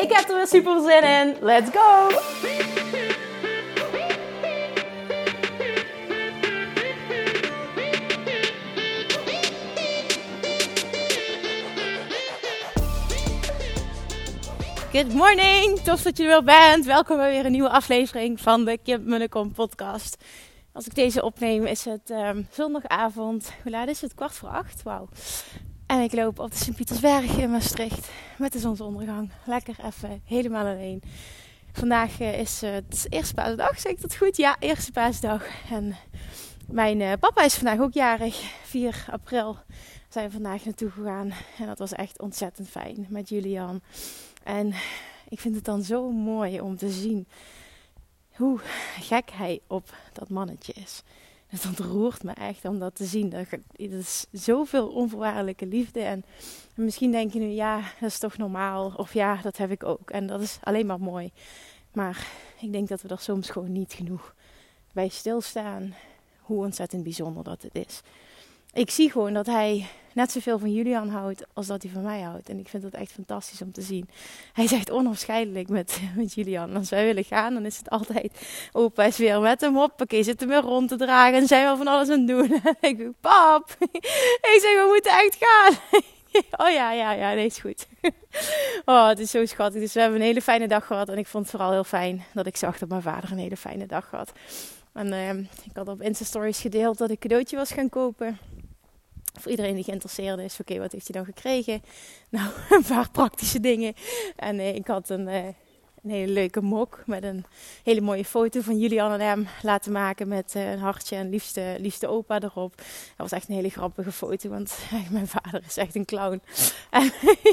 Ik heb er weer super zin in. Let's go! Good morning, tof dat je er weer bent. Welkom bij weer een nieuwe aflevering van de Kim Munnekom podcast. Als ik deze opneem is het um, zondagavond. Hoe laat is het? Kwart voor acht. Wauw. En ik loop op de Sint-Pietersberg in Maastricht met de zonsondergang. Lekker even helemaal alleen. Vandaag uh, is het eerste paasdag, zeg ik dat goed? Ja, eerste paasdag. En mijn uh, papa is vandaag ook jarig. 4 april zijn we vandaag naartoe gegaan. En dat was echt ontzettend fijn met Julian. En ik vind het dan zo mooi om te zien hoe gek hij op dat mannetje is. Het ontroert me echt om dat te zien. Dat is zoveel onvoorwaardelijke liefde. En misschien denk je nu, ja, dat is toch normaal. Of ja, dat heb ik ook. En dat is alleen maar mooi. Maar ik denk dat we er soms gewoon niet genoeg bij stilstaan. Hoe ontzettend bijzonder dat het is ik zie gewoon dat hij net zoveel van Julian houdt als dat hij van mij houdt. En ik vind dat echt fantastisch om te zien. Hij zegt onafscheidelijk met, met Julian. Als wij willen gaan, dan is het altijd... Opa is weer met hem op. Oké, zit hem weer rond te dragen. En zijn we van alles aan het doen. En ik denk, pap. Ik zeg, we moeten echt gaan. Oh ja, ja, ja, nee, is goed. Oh, het is zo schattig. Dus we hebben een hele fijne dag gehad. En ik vond het vooral heel fijn dat ik zag dat mijn vader een hele fijne dag had. En uh, ik had op Insta Stories gedeeld dat ik cadeautje was gaan kopen voor iedereen die geïnteresseerd is, oké, wat heeft hij dan gekregen? Nou, een paar praktische dingen. En uh, ik had een, uh, een hele leuke mok met een hele mooie foto van Julian en hem laten maken met uh, een hartje en liefste, liefste opa erop. Dat was echt een hele grappige foto, want mijn vader is echt een clown. En,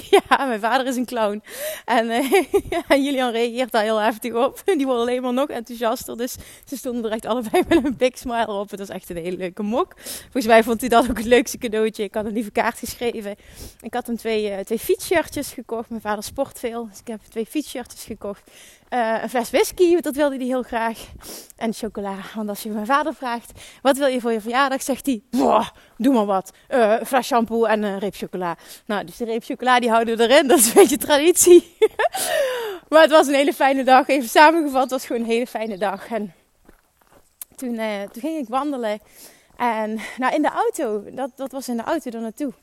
ja, mijn vader is een clown. En, en Julian reageert daar heel heftig op. Die wordt alleen maar nog enthousiaster. Dus ze stonden er echt allebei met een big smile op. Het was echt een hele leuke mok. Volgens mij vond hij dat ook het leukste cadeautje. Ik had een lieve kaart geschreven. Ik had hem twee, twee fietsshirtjes gekocht. Mijn vader sport veel, dus ik heb twee fietsshirtjes gekocht. Uh, een fles whisky, dat wilde hij heel graag. En chocola. Want als je mijn vader vraagt, wat wil je voor je verjaardag? Zegt hij, doe maar wat. Uh, een fles shampoo en een reep chocola. Nou, dus de reep chocola die houden we erin. Dat is een beetje traditie. maar het was een hele fijne dag. Even samengevat, het was gewoon een hele fijne dag. En toen, uh, toen ging ik wandelen. En nou, in de auto, dat, dat was in de auto er naartoe.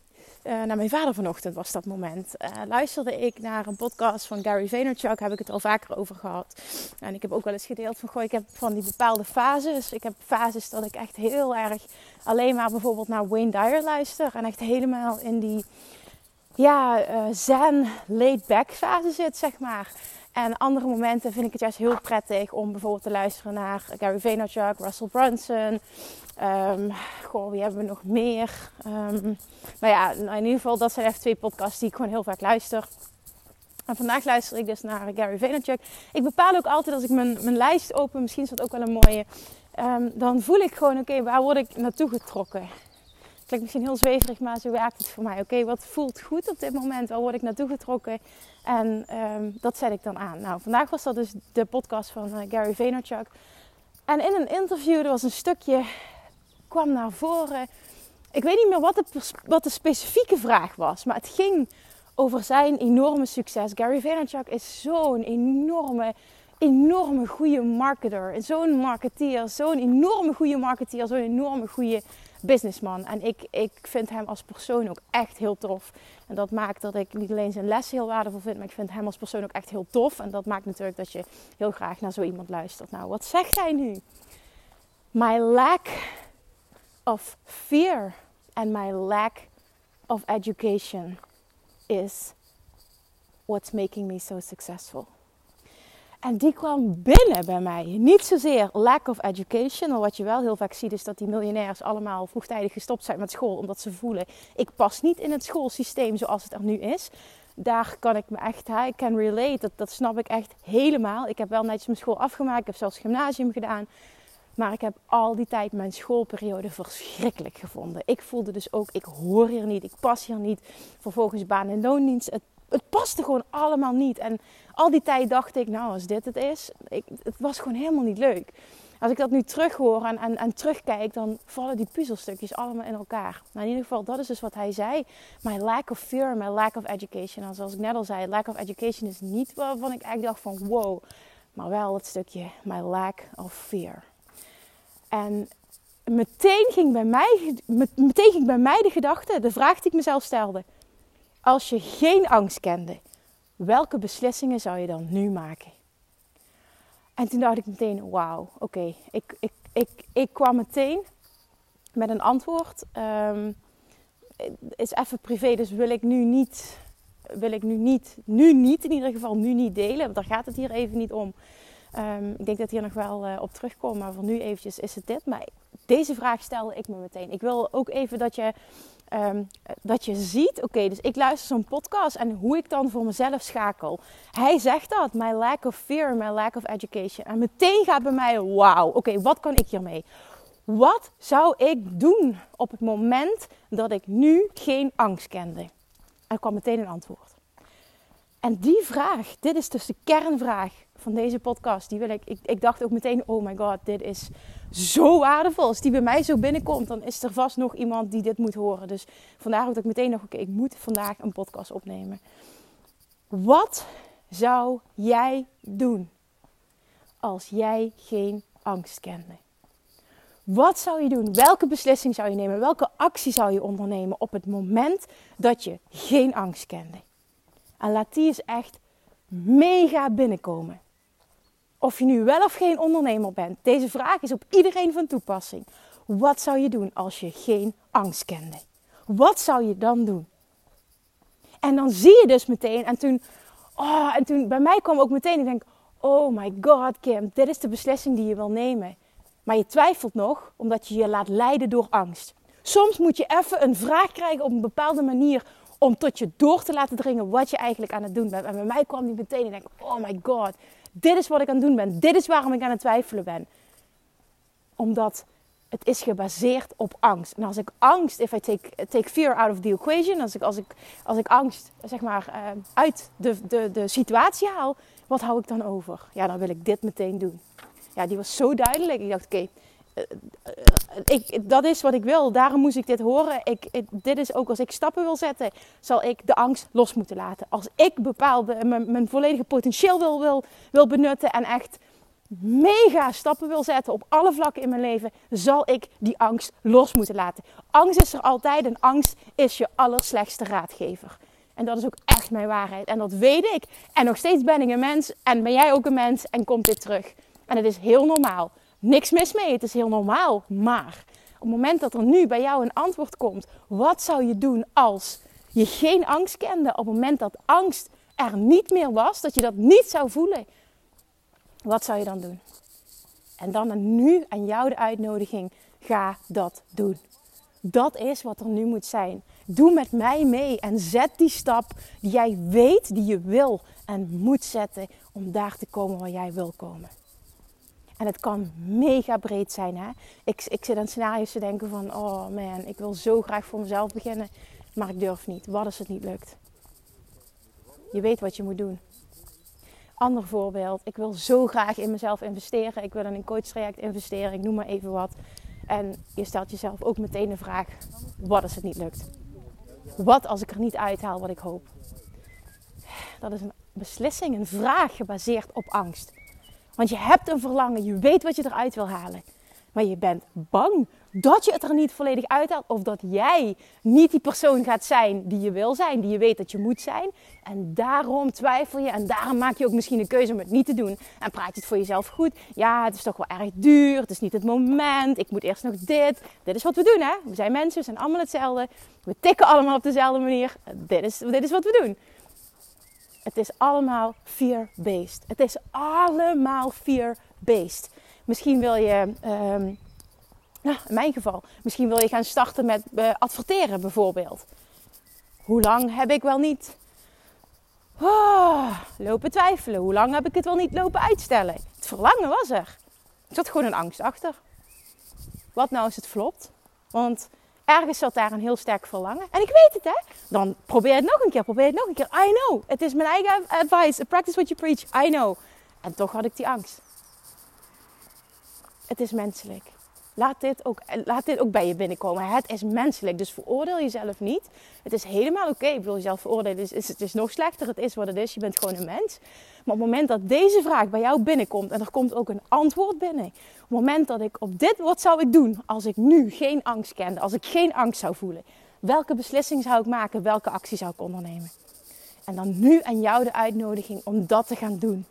Uh, naar mijn vader vanochtend was dat moment. Uh, luisterde ik naar een podcast van Gary Vaynerchuk, heb ik het al vaker over gehad. En ik heb ook wel eens gedeeld van, goh, ik heb van die bepaalde fases. Ik heb fases dat ik echt heel erg alleen maar bijvoorbeeld naar Wayne Dyer luister. En echt helemaal in die, ja, uh, zen, laid-back fase zit, zeg maar. En andere momenten vind ik het juist heel prettig om bijvoorbeeld te luisteren naar Gary Vaynerchuk, Russell Brunson. Um, goh, wie hebben we nog meer? Um, nou ja, in ieder geval, dat zijn even twee podcasts die ik gewoon heel vaak luister. En vandaag luister ik dus naar Gary Vaynerchuk. Ik bepaal ook altijd als ik mijn, mijn lijst open, misschien is dat ook wel een mooie. Um, dan voel ik gewoon, oké, waar word ik naartoe getrokken? Klinkt misschien heel zweverig, maar zo werkt het voor mij. Oké, wat voelt goed op dit moment? Waar word ik naartoe getrokken? En um, dat zet ik dan aan. Nou, vandaag was dat dus de podcast van uh, Gary Vaynerchuk. En in een interview, er was een stukje, kwam naar voren. Ik weet niet meer wat de, wat de specifieke vraag was, maar het ging over zijn enorme succes. Gary Vaynerchuk is zo'n enorme, enorme goede marketer. Zo'n marketeer, zo'n enorme goede marketeer, zo'n enorme goede businessman. En ik, ik vind hem als persoon ook echt heel tof. En dat maakt dat ik niet alleen zijn lessen heel waardevol vind, maar ik vind hem als persoon ook echt heel tof. En dat maakt natuurlijk dat je heel graag naar zo iemand luistert. Nou, wat zegt hij nu? My lack of fear and my lack of education is what's making me so successful. En die kwam binnen bij mij. Niet zozeer lack of education. Maar wat je wel heel vaak ziet is dat die miljonairs allemaal vroegtijdig gestopt zijn met school. Omdat ze voelen, ik pas niet in het schoolsysteem zoals het er nu is. daar kan ik me echt, I can relate. Dat, snap ik echt helemaal. Ik heb wel netjes mijn school afgemaakt. Ik heb zelfs gymnasium gedaan. Maar ik heb al die tijd mijn schoolperiode verschrikkelijk gevonden. Ik voelde dus ook, ik hoor hier niet, ik pas hier niet. Vervolgens baan- en loondienst. Het, het paste gewoon allemaal niet. En al die tijd dacht ik, nou als dit het is, ik, het was gewoon helemaal niet leuk. Als ik dat nu terughoor en, en, terugkijk, dan vallen die puzzelstukjes allemaal in elkaar. Nou, in ieder geval, dat is dus wat hij zei. My lack of fear, my lack of education. En zoals ik net al zei, lack of education is niet waarvan ik eigenlijk dacht van wow. Maar wel het stukje my lack of fear. En meteen ging bij mij, meteen ging bij mij de gedachte, de vraag die ik mezelf stelde. Als je geen angst kende, welke beslissingen zou je dan nu maken? En toen dacht ik meteen, wauw, oké. Ik, ik, ik, ik kwam meteen met een antwoord. Um, is even privé, dus wil ik nu niet, wil ik nu niet, nu niet in ieder geval, nu niet delen. Want daar gaat het hier even niet om. Um, ik denk dat hier nog wel uh, op terugkomt, maar voor nu eventjes is het dit. Maar deze vraag stelde ik me meteen. Ik wil ook even dat je Um, dat je ziet, oké, dus ik luister zo'n podcast en hoe ik dan voor mezelf schakel. Hij zegt dat, my lack of fear, my lack of education. En meteen gaat bij mij, wauw, oké, wat kan ik hiermee? Wat zou ik doen op het moment dat ik nu geen angst kende? En er kwam meteen een antwoord. En die vraag, dit is dus de kernvraag van deze podcast. Die wil ik, ik, ik dacht ook meteen, oh my god, dit is zo waardevol. Als die bij mij zo binnenkomt, dan is er vast nog iemand die dit moet horen. Dus vandaar ook dat ik meteen nog, oké, ik moet vandaag een podcast opnemen. Wat zou jij doen als jij geen angst kende? Wat zou je doen? Welke beslissing zou je nemen? Welke actie zou je ondernemen op het moment dat je geen angst kende? En laat die eens echt mega binnenkomen. Of je nu wel of geen ondernemer bent. Deze vraag is op iedereen van toepassing. Wat zou je doen als je geen angst kende? Wat zou je dan doen? En dan zie je dus meteen, en toen, oh, en toen bij mij kwam ook meteen, ik denk, oh my god Kim, dit is de beslissing die je wil nemen. Maar je twijfelt nog, omdat je je laat leiden door angst. Soms moet je even een vraag krijgen op een bepaalde manier om tot je door te laten dringen wat je eigenlijk aan het doen bent. En bij mij kwam die meteen en denk, oh my god, dit is wat ik aan het doen ben. Dit is waarom ik aan het twijfelen ben. Omdat het is gebaseerd op angst. En als ik angst, if I take, take fear out of the equation, als ik, als ik, als ik angst zeg maar, uh, uit de, de, de situatie haal, wat hou ik dan over? Ja, dan wil ik dit meteen doen. Ja, die was zo duidelijk. Ik dacht, oké, uh, uh, dat is wat ik wil. Daarom moest ik dit horen. Ik, ik, dit is ook als ik stappen wil zetten, zal ik de angst los moeten laten. Als ik bepaalde, mijn, mijn volledige potentieel wil, wil, wil benutten en echt mega stappen wil zetten op alle vlakken in mijn leven, zal ik die angst los moeten laten. Angst is er altijd en angst is je allerslechtste raadgever. En dat is ook echt mijn waarheid. En dat weet ik. En nog steeds ben ik een mens. En ben jij ook een mens. En komt dit terug. En het is heel normaal. Niks mis mee. Het is heel normaal. Maar op het moment dat er nu bij jou een antwoord komt. Wat zou je doen als je geen angst kende? Op het moment dat angst er niet meer was. Dat je dat niet zou voelen. Wat zou je dan doen? En dan nu aan jou de uitnodiging. Ga dat doen. Dat is wat er nu moet zijn. Doe met mij mee en zet die stap die jij weet die je wil en moet zetten om daar te komen waar jij wil komen. En het kan mega breed zijn. Hè? Ik, ik zit aan scenario's te denken van, oh man, ik wil zo graag voor mezelf beginnen, maar ik durf niet. Wat als het niet lukt? Je weet wat je moet doen. Ander voorbeeld, ik wil zo graag in mezelf investeren. Ik wil in een coachtraject investeren, ik noem maar even wat. En je stelt jezelf ook meteen de vraag: wat als het niet lukt? Wat als ik er niet uithaal wat ik hoop? Dat is een beslissing, een vraag gebaseerd op angst. Want je hebt een verlangen, je weet wat je eruit wil halen. Maar je bent bang dat je het er niet volledig uithaalt. Of dat jij niet die persoon gaat zijn die je wil zijn, die je weet dat je moet zijn. En daarom twijfel je en daarom maak je ook misschien een keuze om het niet te doen. En praat je het voor jezelf goed. Ja, het is toch wel erg duur, het is niet het moment, ik moet eerst nog dit. Dit is wat we doen hè. We zijn mensen, we zijn allemaal hetzelfde. We tikken allemaal op dezelfde manier. Dit is, dit is wat we doen. Het is allemaal fear-based. Het is allemaal fear-based. Misschien wil je, um, nou, in mijn geval, misschien wil je gaan starten met uh, adverteren bijvoorbeeld. Hoe lang heb ik wel niet Oh, lopen twijfelen. Hoe lang heb ik het wel niet lopen uitstellen? Het verlangen was er. Er zat gewoon een angst achter. Wat nou als het flopt? Want ergens zat daar een heel sterk verlangen. En ik weet het, hè? Dan probeer het nog een keer, probeer het nog een keer. I know. Het is mijn eigen advice. Practice what you preach. I know. En toch had ik die angst. Het is menselijk. Laat dit, ook, laat dit ook bij je binnenkomen. Het is menselijk, dus veroordeel jezelf niet. Het is helemaal oké. Ik wil jezelf veroordelen. Is, het is nog slechter. Het is wat het is. Je bent gewoon een mens. Maar op het moment dat deze vraag bij jou binnenkomt en er komt ook een antwoord binnen. Op het moment dat ik op dit, wat zou ik doen als ik nu geen angst kende, als ik geen angst zou voelen? Welke beslissing zou ik maken? Welke actie zou ik ondernemen? En dan nu aan jou de uitnodiging om dat te gaan doen.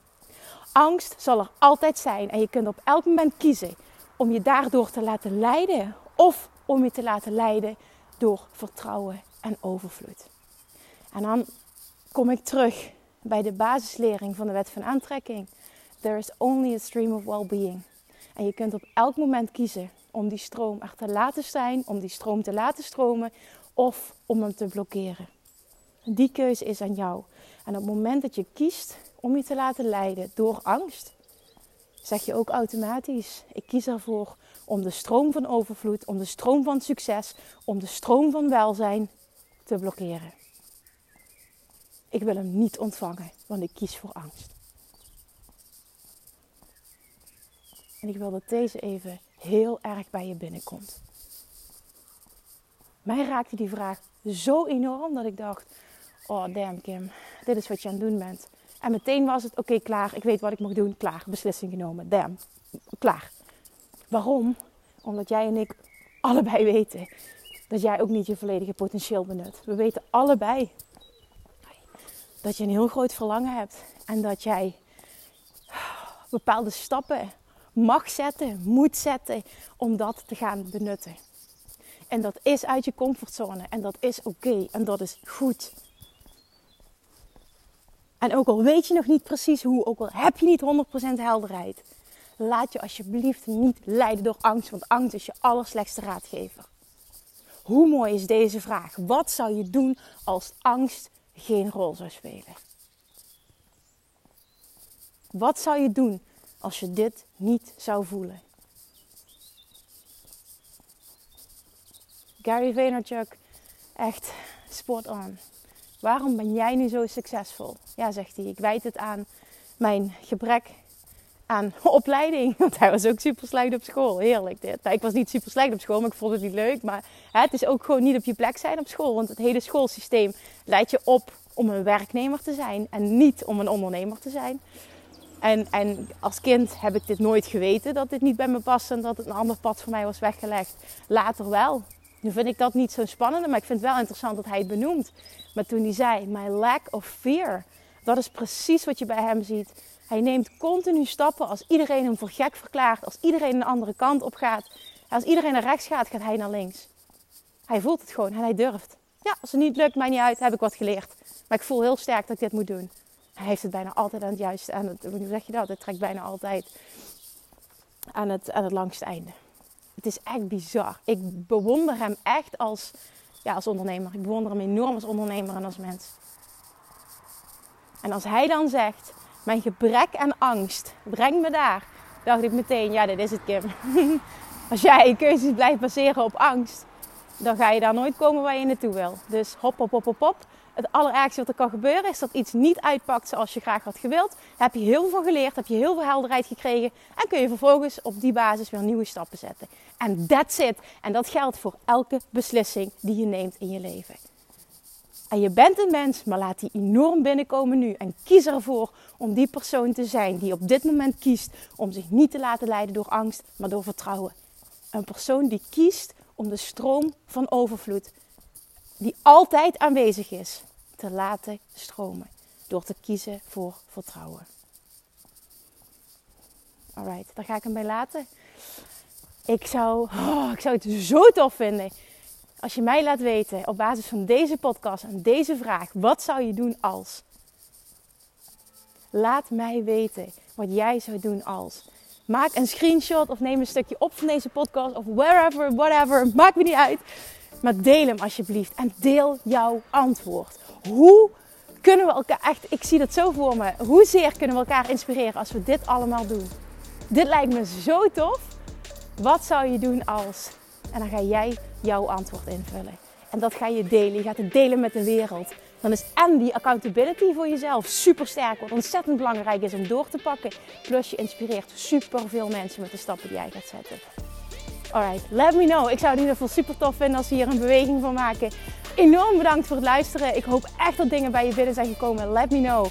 Angst zal er altijd zijn en je kunt op elk moment kiezen om je daardoor te laten leiden of om je te laten leiden door vertrouwen en overvloed. En dan kom ik terug bij de basislering van de wet van aantrekking. There is only a stream of well-being. En je kunt op elk moment kiezen om die stroom er te laten zijn, om die stroom te laten stromen of om hem te blokkeren. Die keuze is aan jou. En op het moment dat je kiest om je te laten leiden door angst, zeg je ook automatisch: ik kies ervoor om de stroom van overvloed, om de stroom van succes, om de stroom van welzijn te blokkeren. Ik wil hem niet ontvangen, want ik kies voor angst. En ik wil dat deze even heel erg bij je binnenkomt. Mij raakte die vraag zo enorm dat ik dacht: Oh, damn Kim, dit is wat je aan het doen bent. En meteen was het: Oké, klaar, ik weet wat ik moet doen, klaar, beslissing genomen, damn, klaar. Waarom? Omdat jij en ik allebei weten dat jij ook niet je volledige potentieel benut. We weten allebei dat je een heel groot verlangen hebt en dat jij bepaalde stappen mag zetten, moet zetten om dat te gaan benutten. En dat is uit je comfortzone en dat is oké en dat is goed. En ook al weet je nog niet precies hoe, ook al heb je niet 100% helderheid, laat je alsjeblieft niet leiden door angst, want angst is je allerslechtste raadgever. Hoe mooi is deze vraag? Wat zou je doen als angst geen rol zou spelen? Wat zou je doen als je dit niet zou voelen? Gary Vaynerchuk, echt spot on. Waarom ben jij nu zo succesvol? Ja, zegt hij, ik wijd het aan mijn gebrek aan opleiding. Want hij was ook super slecht op school. Heerlijk dit. Nou, ik was niet super slecht op school, maar ik vond het niet leuk. Maar hè, het is ook gewoon niet op je plek zijn op school. Want het hele schoolsysteem leidt je op om een werknemer te zijn en niet om een ondernemer te zijn. En, en als kind heb ik dit nooit geweten dat dit niet bij me past en dat het een ander pad voor mij was weggelegd. Later wel. Nu vind ik dat niet zo spannend, maar ik vind het wel interessant dat hij het benoemt. Maar toen hij zei, my lack of fear, dat is precies wat je bij hem ziet. Hij neemt continu stappen als iedereen hem voor gek verklaart, als iedereen een andere kant op gaat. Als iedereen naar rechts gaat, gaat hij naar links. Hij voelt het gewoon en hij durft. Ja, als het niet lukt, maakt niet uit, heb ik wat geleerd. Maar ik voel heel sterk dat ik dit moet doen. Hij heeft het bijna altijd aan het juiste, aan hoe zeg je dat? Het trekt bijna altijd aan het, aan het langste einde. Het is echt bizar. Ik bewonder hem echt als, ja, als ondernemer. Ik bewonder hem enorm als ondernemer en als mens. En als hij dan zegt, mijn gebrek aan angst brengt me daar, dacht ik meteen, ja, dit is het Kim. als jij je keuzes blijft baseren op angst, dan ga je daar nooit komen waar je naartoe wil. Dus hop, hop, hop, hop, hop. Het allerergste wat er kan gebeuren is dat iets niet uitpakt zoals je graag had gewild. heb je heel veel geleerd, heb je heel veel helderheid gekregen. En kun je vervolgens op die basis weer nieuwe stappen zetten. En that's it. En dat geldt voor elke beslissing die je neemt in je leven. En je bent een mens, maar laat die enorm binnenkomen nu. En kies ervoor om die persoon te zijn die op dit moment kiest om zich niet te laten leiden door angst, maar door vertrouwen. Een persoon die kiest om de stroom van overvloed, die altijd aanwezig is, te laten stromen. Door te kiezen voor vertrouwen. Alright, daar ga ik hem bij laten. Ik zou, oh, ik zou het zo tof vinden als je mij laat weten op basis van deze podcast en deze vraag: wat zou je doen als? Laat mij weten wat jij zou doen als. Maak een screenshot of neem een stukje op van deze podcast of wherever, whatever, maakt me niet uit. Maar deel hem alsjeblieft en deel jouw antwoord. Hoe kunnen we elkaar echt, ik zie dat zo voor me. Hoezeer kunnen we elkaar inspireren als we dit allemaal doen? Dit lijkt me zo tof. Wat zou je doen als? En dan ga jij jouw antwoord invullen. En dat ga je delen. Je gaat het delen met de wereld. Dan is en die accountability voor jezelf super sterk. Wat ontzettend belangrijk is om door te pakken. Plus je inspireert super veel mensen met de stappen die jij gaat zetten. Alright, let me know. Ik zou het in ieder geval super tof vinden als we hier een beweging van maken. Enorm bedankt voor het luisteren. Ik hoop echt dat dingen bij je binnen zijn gekomen. Let me know.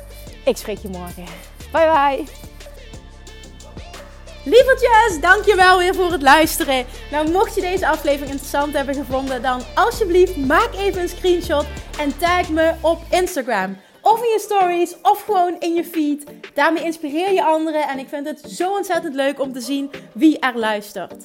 Ik spreek je morgen. Bye bye. Lievertjes, dankjewel weer voor het luisteren. Nou, mocht je deze aflevering interessant hebben gevonden, dan alsjeblieft maak even een screenshot en tag me op Instagram. Of in je stories, of gewoon in je feed. Daarmee inspireer je anderen en ik vind het zo ontzettend leuk om te zien wie er luistert.